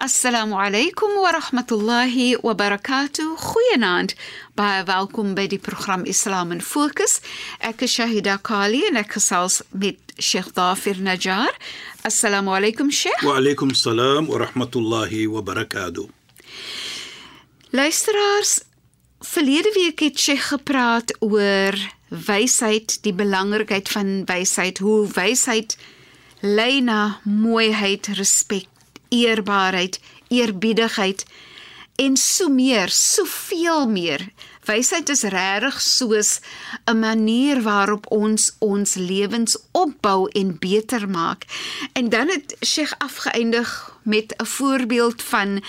Assalamu alaykum wa rahmatullahi wa barakatuh. Goeienaand. Baie welkom by die program Islam in Fokus. Ek is Shahida Kali en ek gesels met Sheikh Dafir Najjar. Assalamu alaykum Sheikh. Wa alaykum salaam wa rahmatullahi wa barakatuh. Luisteraars, verlede week het Sheikh gepraat oor wysheid, die belangrikheid van wysheid, hoe wysheid lei na mooiheid, respek eerbaarheid, eerbiedigheid en so meer, soveel meer. Wysheid is regtig soos 'n manier waarop ons ons lewens opbou en beter maak. En dan het Sheikh afgeëindig met 'n voorbeeld van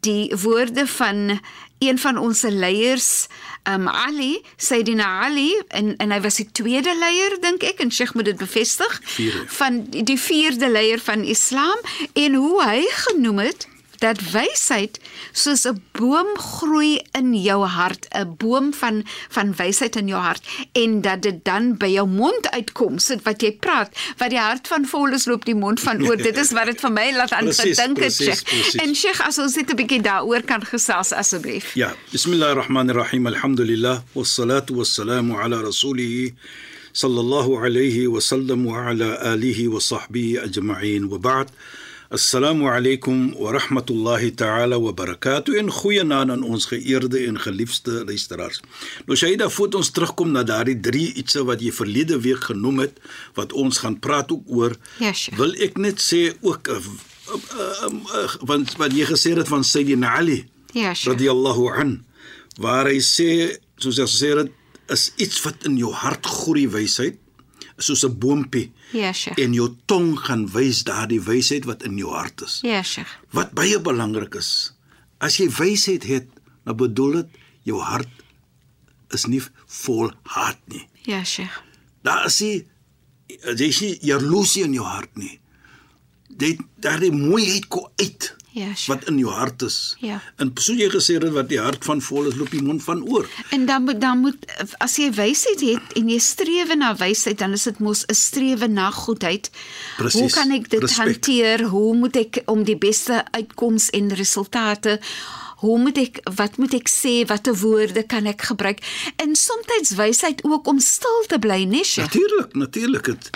die woorde van een van ons leiers um Ali Sayyidina Ali en en hy was die tweede leier dink ek en Sheikh moet dit bevestig Vierde. van die vierde leier van Islam en hoe hy genoem het dat wysheid soos 'n boom groei in jou hart, 'n boom van van wysheid in jou hart en dat dit dan by jou mond uitkom, sit wat jy praat, wat die hart van vol is loop die mond van oor. dit is wat dit vir my laat aan gedink het. precies, Sheikh. precies. En Sheikh, as ons net 'n bietjie daaroor kan gesels asseblief. Ja, bismillahirrahmanirrahim. Alhamdulillah wassalatu wassalamu ala rasulih sallallahu alayhi wa sallam wa ala alihi wa sahbihi ajma'in wa ba'd. Assalamu alaykum wa rahmatullahi ta'ala wa barakatuh en goeienaand aan ons geëerde en geliefde luisteraars. Nou Shaida, voordat ons terugkom na daardie drie ietsie wat jy verlede week genoem het wat ons gaan praat ook oor, Ja, Sheikh. wil ek net sê ook uh, uh, uh, uh, want wat jy gesê het van Sayyidina Ali Ja, Sheikh. radiyallahu an waar hy sê soos hy gesê het is iets wat in jou hart groei wysheid soos 'n boontjie Ja, Sheikh. en jou tong gaan wys daardie wysheid wat in jou hart is. Ja, Sheikh. Wat baie belangrik is, as jy wysheid het, dan bedoel dit jou hart is nie vol haat nie. Ja, Sheikh. Daar is nie jy sien jaloesie in jou hart nie. Dit daardie mooiheid kom uit Ja, Sheikh. wat in jou hart is. Ja. En so jy gesê het wat die hart van vol is, loop die mond van oor. En dan moet dan moet as jy wysheid het en jy streef na wysheid, dan is dit mos 'n strewe na goedheid. Presies. Hoe kan ek dit Respek. hanteer? Hoe moet ek om die beste uitkoms en resultate Hoe moet ek wat moet ek sê watter woorde kan ek gebruik en soms wysheid ook om stil te bly nesje Natuurlik, natuurlik dit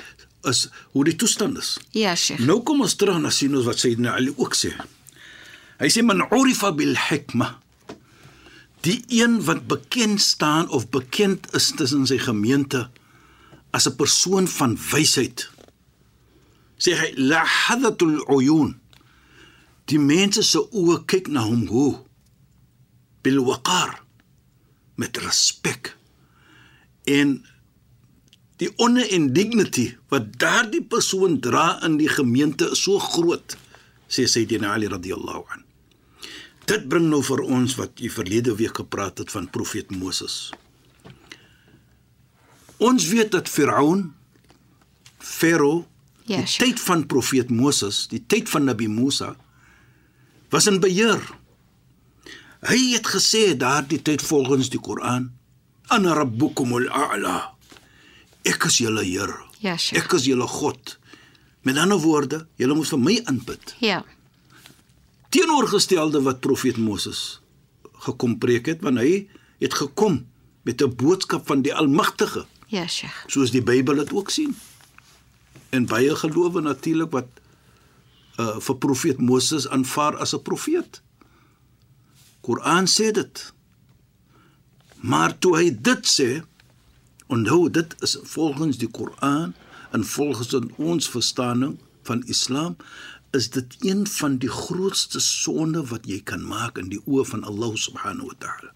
is hoe die toestand is. ja sheikh Nou kom ons terug na sien ons wat Sayyidina Ali ook sê. Hy sê man urifa bil hikma. Die een wat bekend staan of bekend is tussen sy gemeente as 'n persoon van wysheid. Sê hy la hadatul uyun. Die mense se oë kyk na hom hoe bil waqar met respek en die honor en dignity wat daardie persoon dra in die gemeente is so groot sê Sayyidina Ali radhiyallahu an dit bring nou vir ons wat jy verlede week gepraat het van profeet Moses. Ons weet dat Firaun Farao Ja, die sure. tyd van profeet Moses die tyd van Nabi Musa was in beheer. Hy het gesê daardie tyd volgens die Koran ana rabbukumul a'la ek is julle Here Ja, Sheikh. ek is julle God. Met ander woorde julle moet vir my aanbid ja teenoorgestelde wat profeet Moses gekom preek het want hy het gekom met 'n boodskap van die Almagtige. Ja sheikh. Soos die Bybel dit ook sien. En baie gelowe natuurlik wat uh vir profeet Moses aanvaar as 'n profeet. Koran sê dit. Maar toe hy dit sê onthou dit is volgens die Koran en volgens ons verstaaning van Islam is dit een van die grootste sonde wat jy kan maak in die oë van Allah subhanahu wa ta'ala.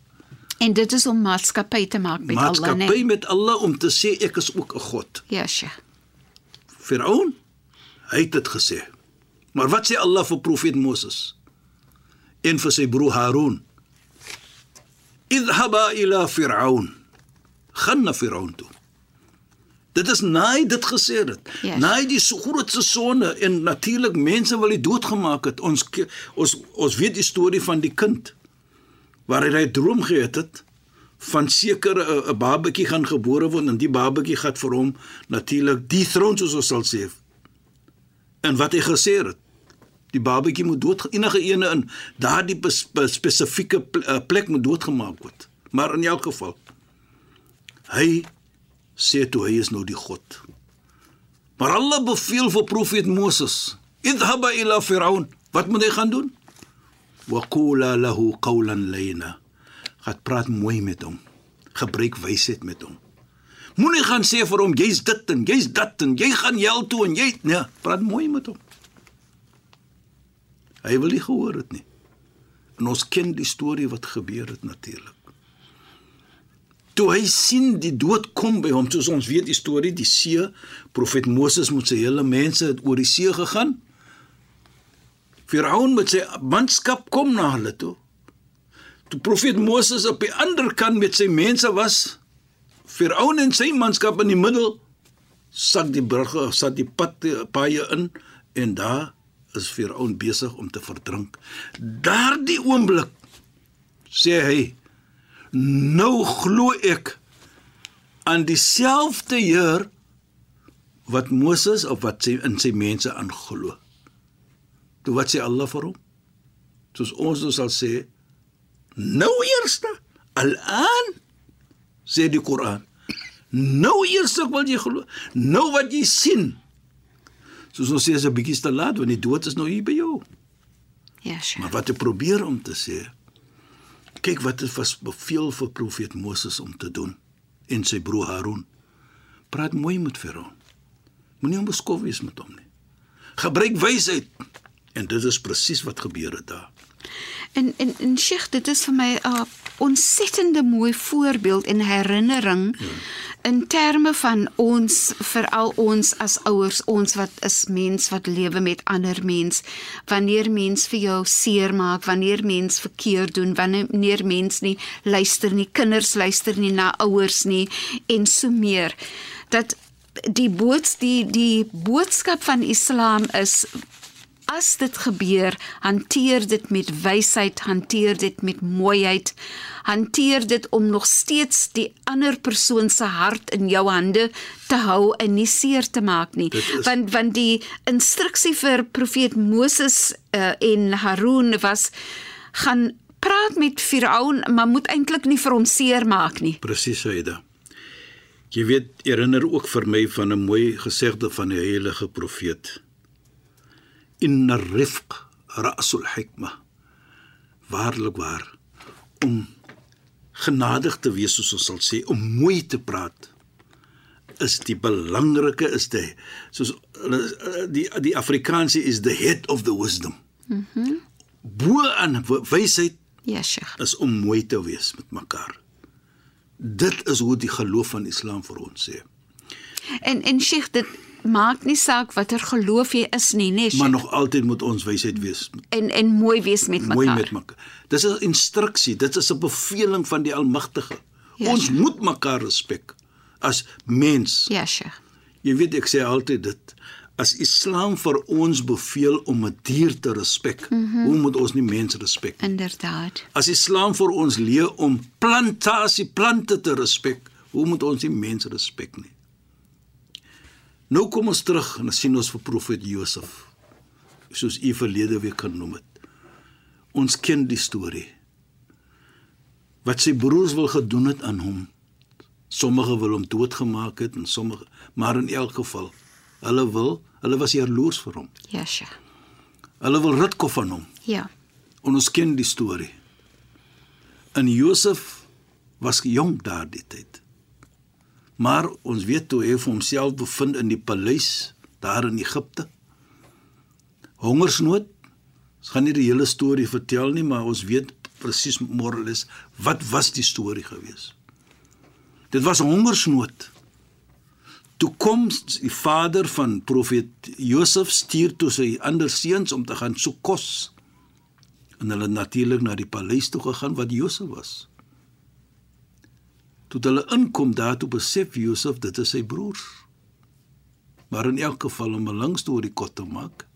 en dit is om maatskappy te maak met Allah Maatskappy nee met Allah om te sê ek is ook 'n God. ja sheikh Firaun hy het dit gesê. Maar wat sê Allah vir profeet Moses? En vir sy broer Harun. Idhaba ila Firaun. Gaan na Firaun toe. Dit is naai dit gesê het. Ja. Naai die so grootste sonde en natuurlik mense wil hy doodgemaak het. Ons ons ons weet die storie van die kind waar hy 'n droom gehad het van seker 'n babatjie gaan gebore word en die babatjie gaan vir hom natuurlik die troon soos ons sal sê. En wat hy gesê het, Die babatjie moet dood enige ene in daardie spesifieke plek moet doodgemaak word. Maar in elk geval hy sê toe hy is nou die God. Maar Allah beveel vir profeet Moses: "Idhab ila Firaun." Wat moet hy gaan doen? Wa qula lahu qawlan layna. Gaan praat mooi met hom. Gebruik wysheid met hom. Moenie gaan sê vir hom jy's dit en jy's dat en jy gaan hel toe en jy nee, praat mooi met hom. Hy wil nie gehoor het nie. En ons ken die storie wat gebeur het natuurlik. Toe hy sien die dood kom by hom, soos ons weet die storie, die see, profet Moses met sy hele mense het oor die see gegaan. Firaun met sy manskap kom na hulle toe. Toe profet Moses op die ander kant met sy mense was, Firaun en sy manskap in die middel, sat die brugge, sat die pad paaie in en daar is Firaun besig om te verdrink. Daardie oomblik sê hy nou glo ek aan dieselfde Heer wat Moses of wat sy in sy mense aanglo. Toe wat sê Allah vir hom? Soos ons nou sal sê nou eerste al-an sê die Koran. Nou eerste wil jy glo. Nou wat jy sien. Soos ons sê is 'n bietjie te laat want die dood is nou hier by jou. Ja, sure. Maar wat ek probeer om te sê kyk wat het was beveel vir profeet Moses om te doen en sy broer Harun. Praat mooi met Farao. Moenie hom beskof wees met hom nie. Gebruik wysheid. En dit is presies wat gebeur het daar. En en en Sheikh, dit is vir my 'n uh, ontsettende mooi voorbeeld en herinnering ja. in terme van ons veral ons as ouers ons wat is mens wat lewe met ander mens. Wanneer mens vir jou seer maak wanneer mens verkeerd doen wanneer mens nie luister nie kinders luister nie na ouers nie en so meer. Dat die boots die die boodskap van Islam is as dit gebeur, hanteer dit met wysheid, hanteer dit met mooiheid, hanteer dit om nog steeds die ander persoon se hart in jou hande te hou en nie seer te maak nie. Want want die instruksie vir profeet Moses uh, en Harun was gaan praat met Firaun, maar moet eintlik nie vir hom seer maak nie. Presies, Aida. Jy weet, herinner ook vir my van 'n mooi gesegde van die heilige profeet inna rifq ra'sul hikma waarlik waar om genadig te wees soos ons sal sê om mooi te praat is die belangrike is dit soos die die Afrikaanse is the head of the wisdom. Mhm. Mm bo aan wysheid ja sheikh. is om mooi te wees met mekaar. Dit is hoe die geloof van Islam vir ons sê. En en sheikh dit maak nie saak watter geloof jy is nie, nee. Maar nog altyd moet ons wysheid wees. En en mooi wees met mekaar. Mooi met mekaar. Dis 'n instruksie, dit is 'n beveling van die Almagtige. Ja, ons sure. moet mekaar respek as mens. Ja, sure. Jy weet ek sê altyd dit as Islam vir ons beveel om 'n dier te respek, mm -hmm. hoe moet ons nie mense respek nie? Inderdaad. As Islam vir ons leer om plantasie plante te respek, hoe moet ons nie mense respek nie? Nou kom ons terug en sien ons vir profet Josef. Soos u verlede week genoem het. Ons ken die storie. Wat sy broers wil gedoen het aan hom. Sommige wil hom doodgemaak het en sommige, maar in elk geval, hulle wil, hulle was jaloers vir hom. Ja, sja. Hulle wil ritkof van hom. Ja. En ons ken die storie. En Josef was jong daardie tyd. Maar ons weet toe hy homself bevind in die paleis daar in Egipte. Hongersnood. Ons gaan nie die hele storie vertel nie, maar ons weet presies moralis wat was die storie gewees. Dit was hongersnood. Toe kom die vader van profeet Josef stuur toe sy ander seuns om te gaan soek kos. En hulle natuurlik na die paleis toe gegaan wat Josef was. Toe hulle inkom daar toe besef Josef dit is sy broers. Maar in elk geval om 'n lang storie kort te maak,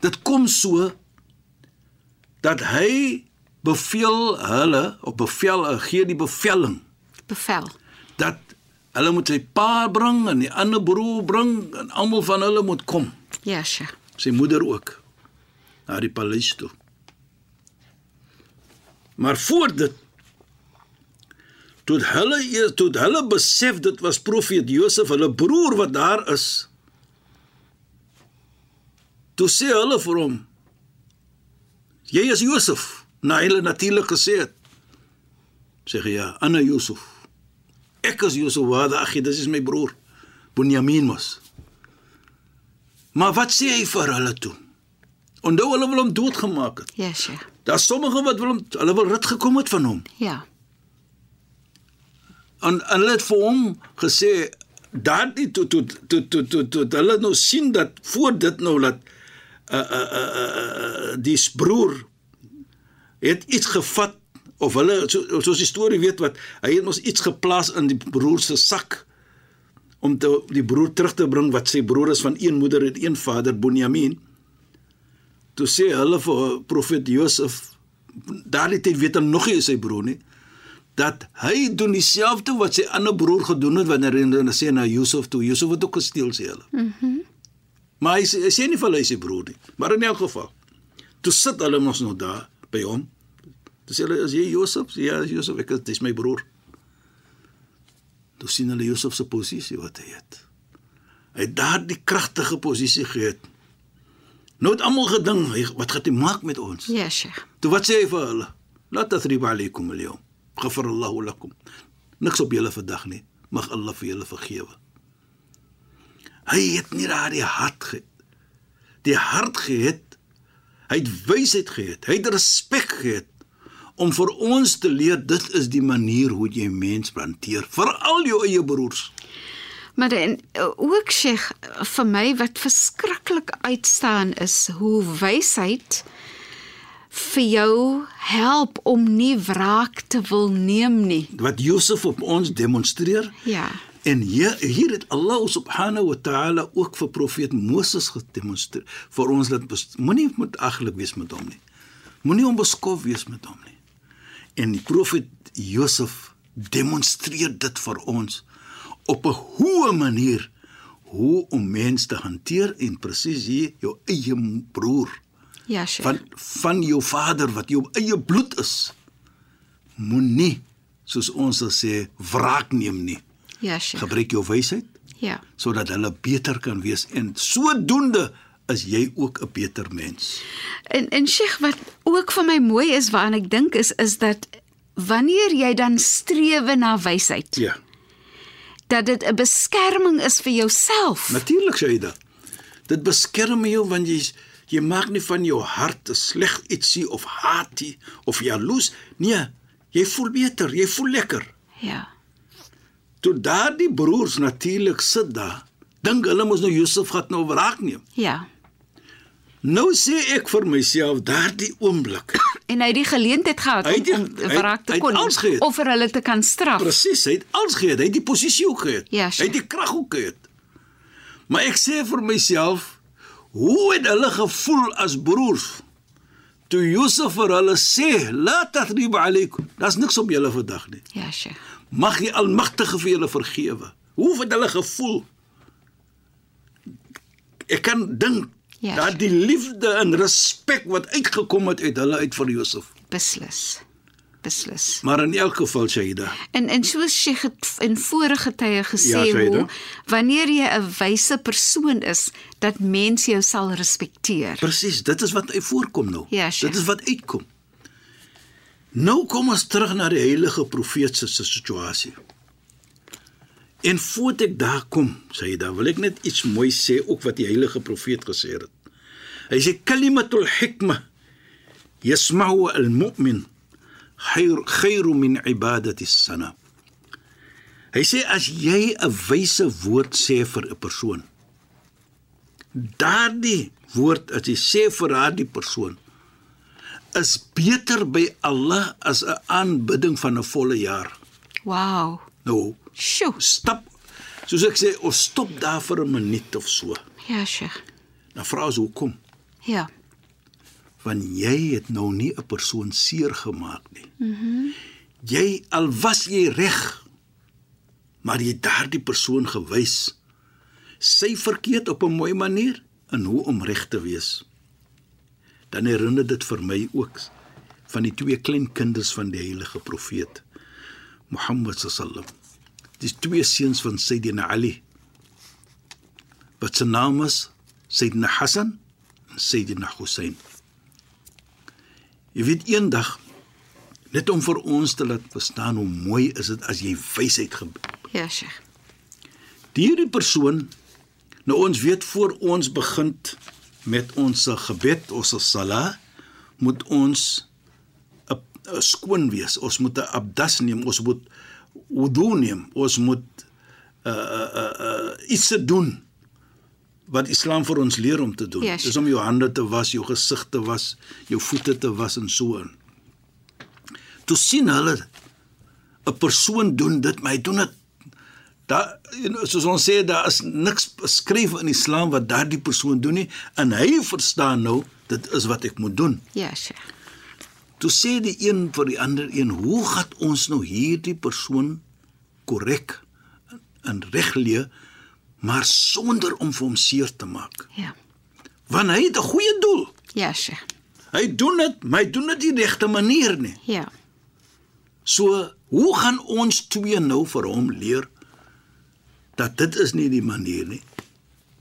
dit kom so dat hy beveel hulle op bevel gee die bevelling. Bevel. Dat hulle moet sy pa bring en die ander broer bring en almal van hulle moet kom. Ja, yes, sy. Sy moeder ook. na die paleis toe. Maar voor dit toe hulle toe hulle besef dit was profeet Josef, hulle broer wat daar is. Toe sê hulle vir hom: "Jy is Josef." Na hulle natuurlik gesê het. Sê hy ja, Anna Josef. Ek is Josef, wat ag, dit is my broer. Bunyamin mos. Maar wat sê hy vir hulle toe? Onthou hulle wil hom doodgemaak het. Ja, Sheikh. Daar's sommige wat wil hom hulle wil rit gekom het van hom. Ja. En, en hulle het vir hom gesê daardie toe toe toe toe toe toe hulle nou sien dat voor dit nou dat uh uh uh, uh die broer het iets gevat of hulle so, soos die storie weet wat hy het mos iets geplaas in die broer se sak om te, die broer terug te bring wat sy broer is van een moeder en een vader Bonjamin. Toe sê hulle vir profeet Josef daardie tyd weet hy nog nie sy broer nie dat hy doen dieselfde wat sy ander broer gedoen het wanneer hy sê na Josef toe Josef het ook gesteel sê hulle. Mhm. Mm maar hy hy sê nie vir hulle sy broer nie, maar in elk geval. Toe sit hulle mos nog daar by hom. Toe sê hulle as jy Josef, ja, Josef, ek is dis my broer. Toe sien hulle Josef se posisie wat hy het. Hy het daardie kragtige posisie gehad. Nou het almal gedink, wat gaan hy maak met ons? Ja, Sheikh. Toe wat sê hy vir hulle? La tathriba alaykum al-yawm. Ghafar Allahu lakum. Niks op julle vandag nie. Mag Allah vir julle vergewe. Hy het nie daardie hart gehad. Die hart gehad. Hy het wysheid gehad. Hy het respek gehad om vir ons te leer dit is die manier hoe jy mens hanteer, veral jou eie broers. Maar dan ook sê vir my wat verskriklik uitstaan is hoe wysheid vir jou help om nie wraak te wil neem nie. Wat Josef op ons demonstreer? Ja. En hier hier het Allah subhanahu wa ta'ala ook vir profeet Moses gedemonstreer vir ons dat moenie moet aglik wees met hom nie. Moenie onbeskof wees met hom nie. En die profeet Josef demonstreer dit vir ons op 'n hoë manier hoe om mense te hanteer en presies hier jou eie broer Ja, Sheikh. van van jou vader wat jou eie bloed is moenie soos ons sal sê wraak neem nie Ja, Sheikh. gebruik jou wysheid Ja. sodat hulle beter kan wees en sodoende is jy ook 'n beter mens En en Sheikh wat ook vir my mooi is waaraan ek dink is is dat wanneer jy dan strewe na wysheid, ja dat dit 'n beskerming is vir jouself. natuurlik jy dit beskerm jou want jy jy maak nie van jou hart 'n sleg ietsie of haatie of jaloes nee jy voel beter jy voel lekker Ja. toe daardie broers natuurlik sit daar dink hulle mos nou Josef gaan nou wraak neem Ja. nou sê ek vir myself daardie oomblik En hy het die geleentheid gehad Hy die- om, om hy- wraak te hy kon of vir hulle te kan straf. Presies, hy het alles gehad. Hy het die posisie ook gehad. Ja, hy sure. het die krag ook gehad. Maar ek sê vir myself, hoe het hulle gevoel as broers? Toe Josef vir hulle sê, "La tathriba alaykum." Daar's niks op julle vandag nie. Ja, Sheikh. Mag die Almagtige vir julle vergewe. Hoe het hulle gevoel? Ek kan dink Ja, dat die liefde en respek wat uitgekom het uit hulle uit vir Josef. Beslis. Beslis. Maar in elk geval Shaida, En en soos Sheikh het in vorige tye gesê Ja, hoe wanneer jy 'n wyse persoon is, dat mense jou sal respekteer. Presies, dit is wat voorkom nou. Ja, Sheikh. dit is wat uitkom. Nou kom ons terug na die heilige profeet se situasie. En voordat ek daar kom, sê hy dan wil ek net iets mooi sê ook wat die heilige profeet gesê het. Hy sê kalimatul hikma yasma'u al-mu'min khayru min ibadati as-sana. Hy sê as jy 'n wyse woord sê vir 'n persoon, daardie woord as jy sê vir daardie persoon is beter by Allah as 'n aanbidding van 'n volle jaar. Wow. Nou, Sjoe. stap soos ek sê, ons stop daar vir 'n minuut of so. Ja, Sheikh. Dan vra ons hoekom? Ja. Want jy het nou nie 'n persoon seer gemaak nie. Mhm. Mm jy al was jy reg, maar jy daardie persoon gewys sy verkeerd op 'n mooi manier en hoe om reg te wees. dan herinner dit vir my ook van die twee klein kinders van die heilige profeet Mohammed sallam. Dis twee seuns van Sayyidina Ali. Wat se naam is Sayyidina Hassan en Sayyidina Hussein. Jy weet eendag net om vir ons te laat verstaan hoe mooi is dit as jy wysheid gebruik. Ja, Sheikh. Hierdie persoon nou ons weet voor ons begin met ons gebed, ons sala, moet ons 'n skoon wees. Ons moet 'n abdas neem, ons moet wudu neem, ons moet uh uh uh iets doen wat Islam vir ons leer om te doen. Yes. Dis om jou hande te was, jou gesig te was, jou voete te was en so aan. Toe sien hulle 'n persoon doen dit, maar hy doen dit daar soos ons sê daar is niks beskryf in Islam wat daardie persoon doen nie en hy verstaan nou dit is wat ek moet doen. Ja, Sheikh. Toe sê die een vir die ander een, hoe gaan ons nou hierdie persoon korrek en reglee maar sonder om vir hom seer te maak? Ja. Want hy het 'n goeie doel. Ja, Sheikh. Hy doen dit, maar hy doen dit die regte manier nie. Ja. So, hoe gaan ons twee nou vir hom leer dat dit is nie die manier nie.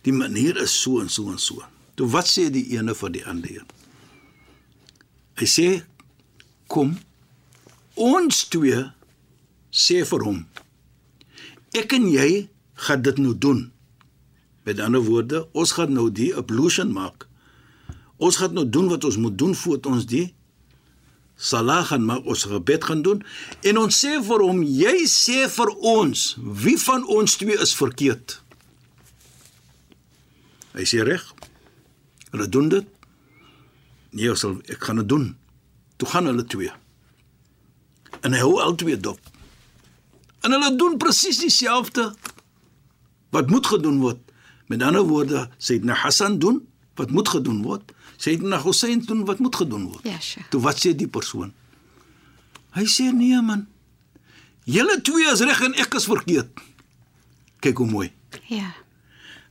Die manier is so en so en so. Toe wat sê die ene vir die ander een? Hy sê kom ons twee sê vir hom ek en jy gaan dit nou doen. Met ander woorde, ons gaan nou die ablution maak. Ons gaan nou doen wat ons moet doen voordat ons die salah gaan maak, ons gebed gaan doen en ons sê vir hom, jy sê vir ons, wie van ons twee is verkeerd? Hy sê reg. Hulle doen dit. Nee, ek sal ek gaan dit doen. Toe gaan hulle twee. En hy hou al twee dop. En hulle doen presies dieselfde wat moet gedoen word. Met ander woorde, Sayyidina Hassan doen wat moet gedoen word. Sayyidina Hussein doen wat moet gedoen word. Ja, Sheikh. Toe wat sê die persoon? Hy sê nee man. Julle twee is reg en ek is verkeerd. Kyk hoe mooi. Ja.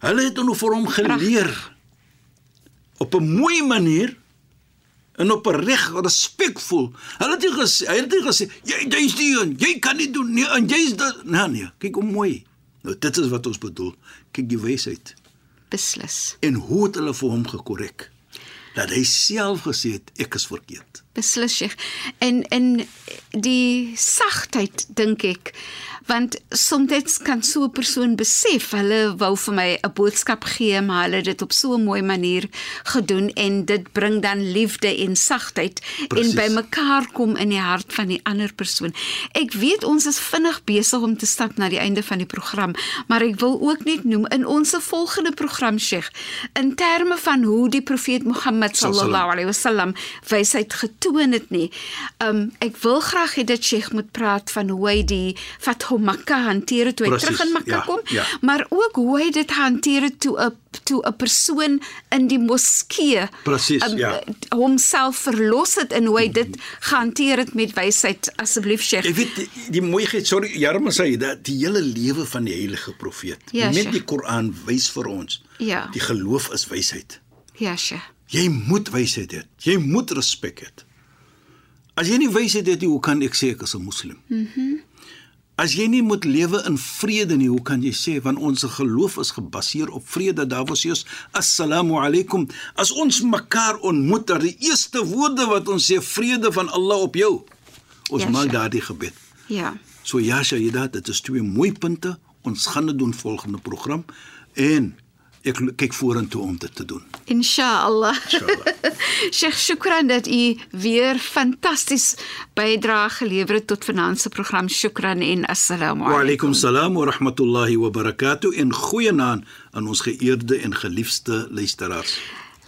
Hulle het nou vir hom geleer op 'n mooi manier en op 'n reg respekvol. Hulle het nie gesê, hy het nie gesê jy jy's die een, jy kan nie doen nie en jy's dit. Nee nee, kyk hoe mooi. Nou dit is wat ons bedoel. Kyk die wysheid. Beslis. En hoe het hulle vir hom gekorrek? Dat hy self gesê het ek is verkeerd. Beslis Sheikh. En en die sagtheid dink ek want soms kan so 'n persoon besef hulle wou vir my 'n boodskap gee maar hulle het dit op so 'n mooi manier gedoen en dit bring dan liefde en sagtheid en by mekaar kom in die hart van die ander persoon. Ek weet ons is vinnig besig om te stap na die einde van die program, maar ek wil ook net noem in ons volgende program Sheikh in terme van hoe die profeet Mohammed sallallahu alaihi wasallam wysheid getoon het nie. Um ek wil graag hê dat Sheikh moet praat van hoe hy die Fathu Makkah hanteer het toe hy Precies, terug in Makkah ja, kom, ja. maar ook hoe hy dit hanteer het toe 'n toe 'n persoon in die moskee Presies, um, ja. homself verlos het en hoe hy dit gehanteer het met wysheid asseblief Sheikh. Jy weet die, die mooiheid, sorry, Jarma sê dat die hele lewe van die heilige profeet. Ja, met die Koran wys vir ons. Ja. Die geloof is wysheid. Ja, Sheikh. Jy moet wysheid hê. Jy moet respek hê. As jy nie wysheid het nie, hoe kan ek sê ek is 'n moslim? Mhm. Mm As jy nie moet lewe in vrede nie, hoe kan jy sê want ons geloof is gebaseer op vrede? Daar was eers assalamu alaykum. As ons mekaar ontmoet, dan die eerste woorde wat ons sê vrede van Allah op jou. Ons Ja, maak daardie gebed. Ja. So ja, Shaida, dit is twee mooi punte. Ons gaan dit doen volgende program en ek kyk vorentoe om dit te doen. Inshallah. Inshallah. Sheikh, shukran dat u weer fantasties bydra gelewer het tot finansie program. Shukran en assalamu Wa alaykum. alaykum salaam wa rahmatullahi wa barakatuh en goeienaand aan ons geëerde en geliefde luisteraars.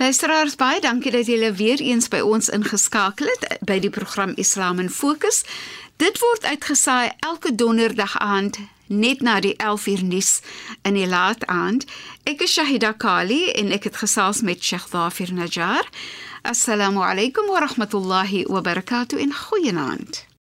Luisteraars, baie dankie dat julle weer eens by ons ingeskakel het by die program Islam in Fokus. Dit word uitgesaai elke donderdag aand net na die 11uur nuus in die laat aand. Ek is Shahida Kali en ek het gesels met Sheikh Dhafir Najjar. Assalamu alaykum wa rahmatullahi wa barakatuh en goeienaand.